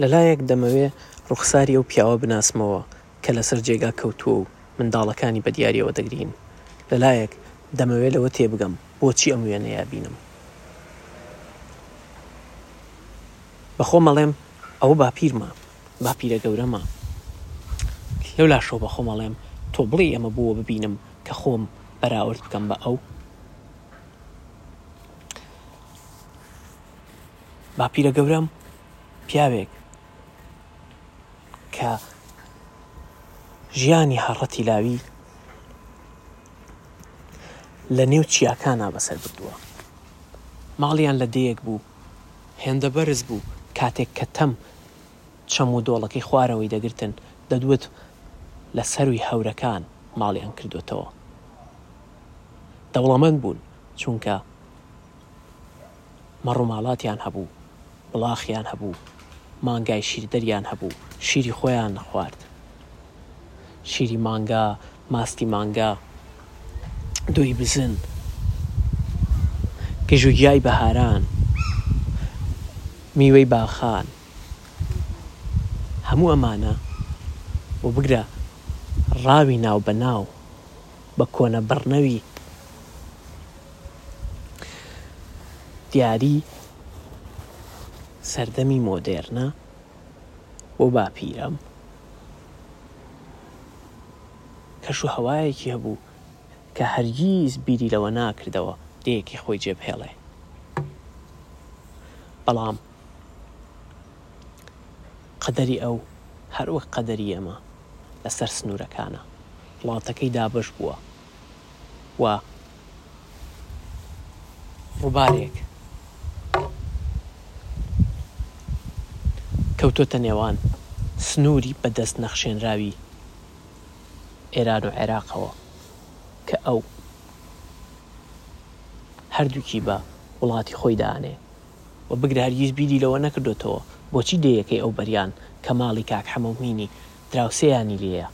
لە لایەک دەمەوێ ڕوخساری ئەو پیاوە بناسمەوە کە لەسەر جێگا کەوتووە و منداڵەکانی بە دیارییەوە دەگرین. لە لایەک دەمەوێ لەوە تێبگەم بۆچی ئەم وێنەیە بینم. بە خۆم ئەڵێم ئەوە باپیرمە، باپیرە گەورەمە. لەو لاشەوە بە خۆم ئەڵێم تۆ بڵێی ئەمە بۆ ببینم کە خۆم بەراورد بکەم بە ئەو؟ باپیرەگەورەم پیاوێک کە ژیانی هەڕەتی لاوی لە نێو چیاکانە بەسەر بردووە ماڵیان لە دەیەک بوو هێندە بەرز بوو کاتێک کە تەم چەم و دۆڵەکەی خوارەوەی دەگرتن دەدوت لە سەروی هەورەکان ماڵیان کردوێتەوە دەوڵەمەند بوون چونکە مەڕوماڵاتیان هەبوو، وڵاخیان هەبوو، مانگای شیردەریان هەبوو، شیری خۆیان ئەخوارد. شیری مانگا، ماستی مانگا، دووی بزن، گژوگیای بەهاران، میوەی باخان، هەموو ئەمانە و بگرە ڕاوی ناوبەناو بە کۆنە بڕنەوی، دیاری سەردەمی مۆدێرنە بۆ باپیرەم، کەشوهەوایەکی هەبوو کە هەرگیز بیری لەوە ناکردەوە دێیەکی خۆی جێبهێڵێ، بەڵام قەدەری ئەو هەر وەک قەدەری ئێمە لەسەر سنوورەکانە وڵاتەکەی دابەش بووە و ڕوبارێک کەوتۆتە نێوان سنوری بە دەست نەخشێنراوی ئێران و عێراقەوە کە ئەو هەردوکی بە وڵاتی خۆی دانێ و بگرە هەرگیز بیری لەوە نەکردۆتەوە بۆچی دێیەکەی ئەو بەریان کە ماڵی کاک حەمەومینی دراوسێیانی لێیە.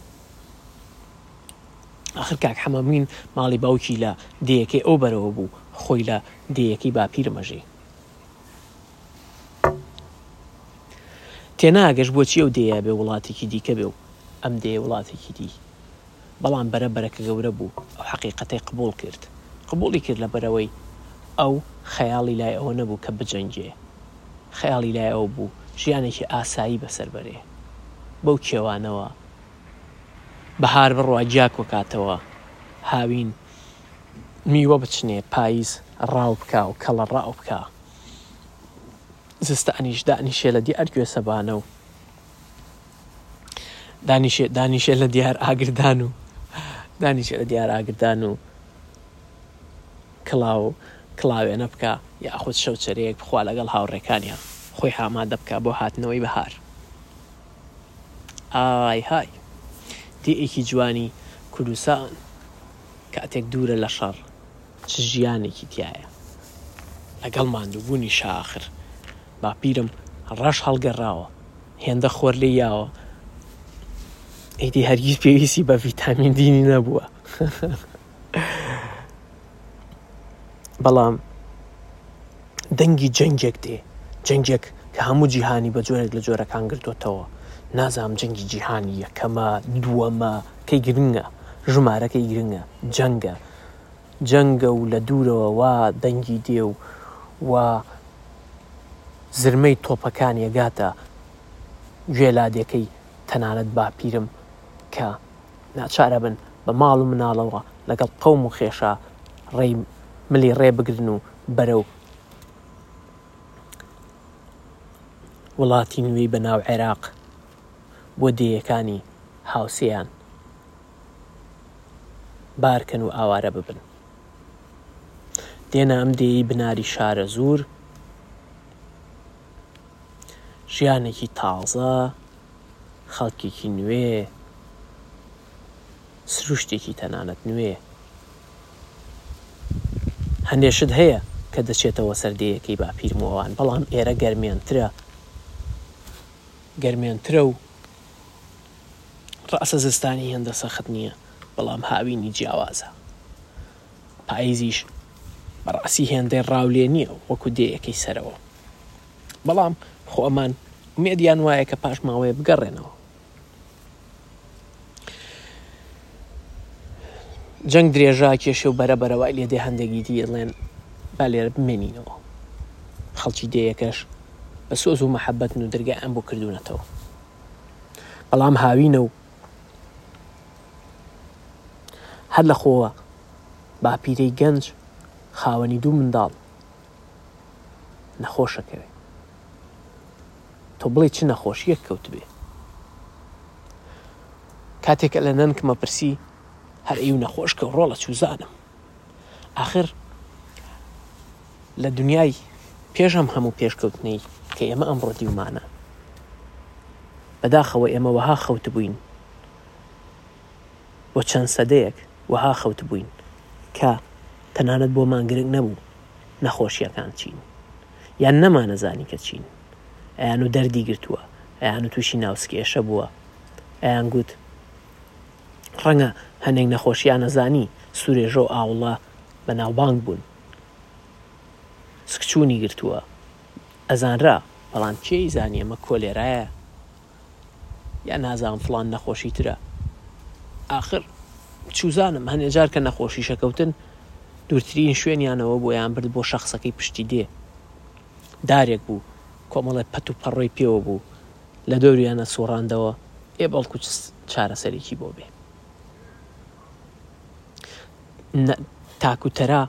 ئاخر کاک حەمە مین ماڵی باوکی لە دێیەکەی ئەو بەرەوە بوو، خۆی لە دێیەکەی باپیرم ئەژی. تێناگەش بۆچی ئەو دێیە بێ وڵاتێکی دیکە بێ و ئەم دێیە وڵاتێکی دی؟ بەڵام بەرە بەرەکە گەورە بوو، ئەو حەقیقەتەی قبووڵ کرد. قبووڵی کرد لەبەرئەوەی ئەو خەیاڵی لای ئەوە نەبوو کە بجەنگێ. خەیاڵی لای ئەوە بوو ژیانێکی ئاسایی بەسەر بەرێ. بەو کێوانەوە. بەهار بڕوا گیا کۆکاتەوە، هاوین میوە بچنێ، پاییز ڕاو بکا و کەڵە ڕاو بکا، زستانیش دانیشێ لە دیار گوێسەبانە و دانیشێ دانیشێ لە دیار ئاگردان و دانیشێ لە دیار ئاگردان و کڵاو کڵاوێنە بکا یاخود شەوچەرەیەک بخوا لەگەڵ هاوڕێکانیا خۆی ئامادە بکا بۆ هاتنەوەی بەهار. ئای های دێئێکی جوانی کوردستان کاتێک دوورە لە شەڕ چ ژیانێکی تیایە لەگەڵ ماندووبوونی شا ئاخر باپیرم ڕەش هەڵگەڕاوە هێندە خۆر لێی یاوە ئیدی هەرگیز پێویستی بە ڤیتامین دینی نەبووە بەڵام دەنگی جەنگێک دێ جەنگێک کە هەموو جیهانی بە جۆرێک لە جۆرەکان گرتوتەوە نازام جەنگی جیهانی یەکەمە دووەمە کەی گرنگە ژمارەکەی گرنگە جەنگە جەنگە و لە دوورەوە وا دەنگی دێ و وا زرمەی تۆپەکان یەگاتە گوێ لادێکەی تەنانەت باپیرم کە ناچار ئەبن بە ماڵ و مناڵەوە لەگەڵ قەوم و خێشا ڕێی ملی ڕێ بگرن و بەرەو وڵاتی نوێی بە ناو عێراق بۆ دێیەکانی هاوسێیان بارکەن و ئاوارە ببن دێنە ئەم دێی بناری شارە زور ژیانێکی تازە خەڵکێکی نوێ، سروشتێکی تەنانەت نوێ. هەندێ شت هەیە کە دەچێتەوە سەر دێیەکەی باپیر مۆوان، بەڵام ئێرە گەرمێنترە، گەرمێنترە و ڕاستە زستانی هێندە سەخت نییە، بەڵام هاوینی جیاوازە. پاییزیش بەڕاستی هێندەی ڕاو لێ نییە وەکوو دێیەکەی سەرەوە. بەڵام خۆ ئەمان ئومێدیان وایە کە پاش ماوەیە بگەڕێنەوە. جەنگ درێژە کێشێ و بەرە بەرەوای لێدێ هەندێکی دیڵێن با لێرە بمێنینەوە خەڵکی دێیەکەش بە سۆز و مەحەبەتن و دەرگایان بۆ کردوونەتەوە بەڵام هاوینە و هەر لە خۆوە باپیرەی گەنج خاوەنی دوو منداڵ نەخۆشە کەوێ تۆ بڵێ چ نەخۆشیەک کەوتبێ کاتێکە لە نەنک مەپرسی هەر ئیو نەخۆش کە ڕۆڵە چوزانم آخر لە دنیای پێش ئەم هەموو پێشکەوتنەی کە ئێمە ئەمڕۆ دیومانە بەداخەوە ئێمە وەها خەوتبووین بۆ چەند سەدەیەک وەها خەوتبووین کە تەنانەت بۆمان گرنگ نەبوو نەخۆشییەکان چین یان نەمانەزانی کە چین، ئەیان و دەردی گرتووە، ئەیان و تووشی ناوسکئێشە بووە، ئەیان گوت ڕەنگە هەنێک نەخۆشیانەزانی سورێژە و ئاوڵە بەناوبانگ بوون سکچوونی گرتووە ئەزانرا، بەڵام کێ ئیزانی ئەمە کۆلێرایە؟ یان نازانم فڵان نەخۆشی ترە ئاخر چوزانم هەنێ جار کە نەخۆشی شەکەوتن دوورترین شوێنیانەوە بۆیان برد بۆ شەخصەکەی پشتی دێ دارێک بوو کۆمەڵێ پەت و پەڕۆی پێوە بوو لە دەوریانە سوڕاندەوە ئێ بەڵکو چارەسەرێکی بۆ بێ تاکو تەرا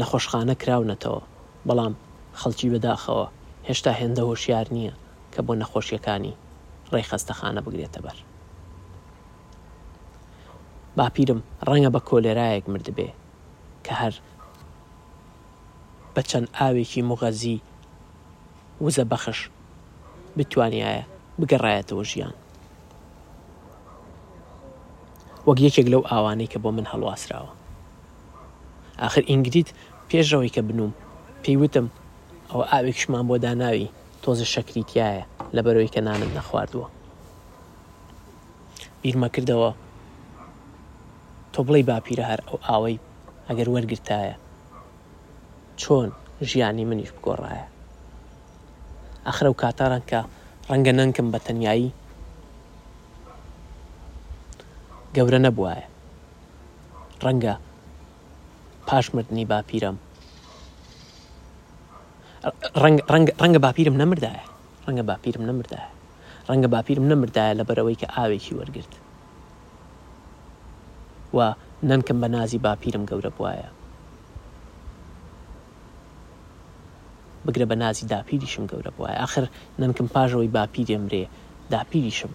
نەخۆشخانە کراونەتەوە بەڵام خەڵکی بەداخەوە هێشتا هێندە هۆشیار نییە کە بۆ نەخۆشییەکانی ڕێی خەستەخانە بگرێتەبەر. باپیرم ڕەنگە بە کۆلێرایەک مردبێ کە هەر بە چەند ئاوێکی موغەزی وزە بەخش بتوانیایە بگەڕایەتەوە ژیان. وەک یەکێک لەو ئاوانەی کە بۆ من هەڵواسراوە. ئاخر ئینگرید پێش ئەوەی کە بنووم پێی وتم ئەوە ئاوێکشمان بۆ داناوی تۆزێ شەکری تیایە لەبەرەوەی کە نانت نەخواردووە. بیرمە کردەوە تۆ بڵێی باپیرە هەر ئەو ئاوەی ئەگەر وەرگرتایە چۆن ژیانی منیش بگۆڕایە. ئاخرە و کاتە ڕەنکە ڕەنگە نەنکم بە تەنیایی گەورە نەبوایە. ڕەنگە پاش مردنی باپیرەم ڕەنگە باپیرم نەمردایە ڕەنگە باپیرم نەمردایە ڕەنگە باپیرم نەمردایە لە بەرەوەی کە ئاوێکی وەرگرت و نەنکم بە نازی باپیرم گەورە بواە بگرە بە نازی داپیریشم گەورە بووە آخر نەنکم پاژەوەی باپیرێمرێ داپیریشم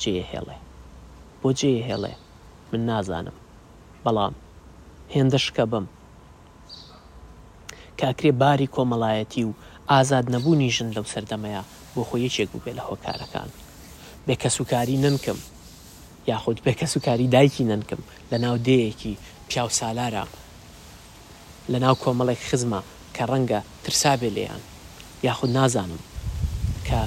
جێهێڵێ بۆ جێهێڵێ من نازانم بەڵام هێندە شکەبەم کە ئەکرێ باری کۆمەڵایەتی و ئازاد نەبوونی ژن لەو سەردەمەیا بۆ خۆی یەکێک بووبێ لە هۆکارەکان. بێ کەسوکاری نەنکم یاخود بێ کەسوکاری دایکی نەنکم لە ناو دێیەکی پیاوسالارا، لەناو کۆمەڵێک خزمە کە ڕەنگە ترسابێ لێیان یاخود نازانم کە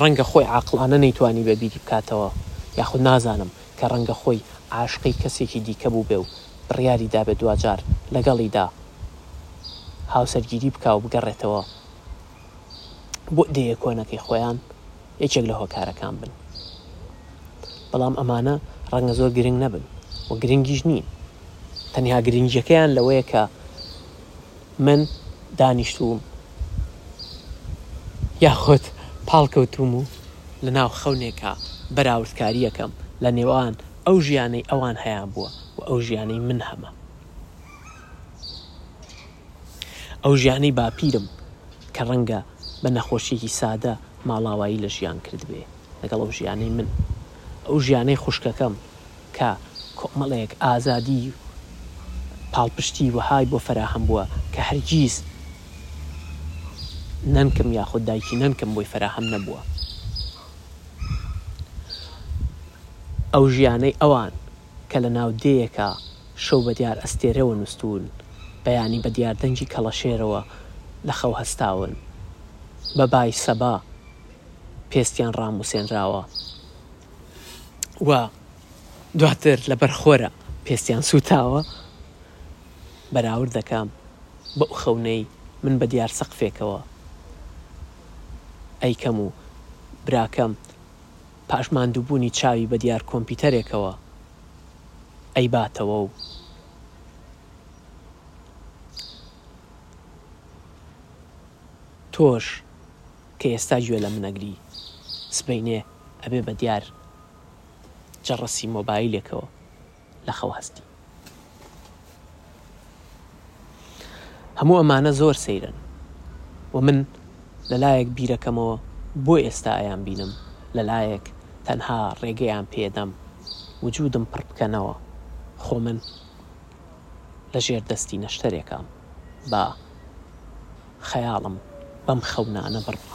ڕەنگە خۆی عاقڵانە نەیتوانیبێ بیری بکاتەوە یاخود نازانم کە ڕەنگە خۆی عاشقی کەسێکی دیکە بووبێ و بڕیاری دابێ دواجار لەگەڵیدا هاوسەرگیری بکا و بگەڕێتەوە بۆ ئیدەیە کۆنەکەی خۆیان یەکێک لە هۆکارەکان بن بەڵام ئەمانە ڕەنگە زۆر گرنگ نەبن و گرنگیش نین تەنها گرنگیەکەیان لەوەیە کە من دانیشتووم یاخود پاڵکەوتوم و لە ناو خەونێکە بەراوردکاریەکەم لە نێوان ئەو ژیانەی ئەوان هەیان بووە و ئەو ژیانەی من هەمە ئەو ژیانەی باپیرم کە ڕەنگە بە نەخۆشییەکی سادە ماڵاوایی لە ژیان کردبێ لەگەڵ ئەو ژیانەی من، ئەو ژیانەی خوشکەکەم کە کۆمەڵێک ئازادی و پاڵپشتی وەهای بۆ فەراهەم بووە کە هەرگیز نەنکم یاخود دایکی نەنکم بۆی فەراهەم نەبووە. ئەو ژیانەی ئەوان کە لە ناو دێیەکا شەو بە دیار ئەستێرەوە نووستوون، بەیانی بە دیار دەنگی کەڵەشێرەوە لە خەو هەستاون. بە بای سەبا پێستیان ڕامووسێنراوە و دواتر لە بەر خۆرا پێستیان سووتاوە. بەراورد دەکەم بەو خەونەی من بە دیار سەقفێکەوە ئەیکەم و براکەم. پاش ماندووبوونی چاوی بە دیار کۆمپیوتەرێکەوە ئەیباتەوە و تۆش کە ئێستا گوێ لە من ئەگری سبەینێ ئەبێ بە دیار جەڕەسی مۆبایلێکەوە. لە خەو هەستی. هەموو ئەمانە زۆر سەیرن و من لە لایەک بیرەکەمەوە بۆ ئێستا ئەیانبینم، لە لایەک تەنها ڕێگەیان پێدەم وجودم پڕ بکەنەوە، خۆ من لە ژێر دەستی نەشتەرێکام، با خەیاڵم بەم خەونانە بڕوا.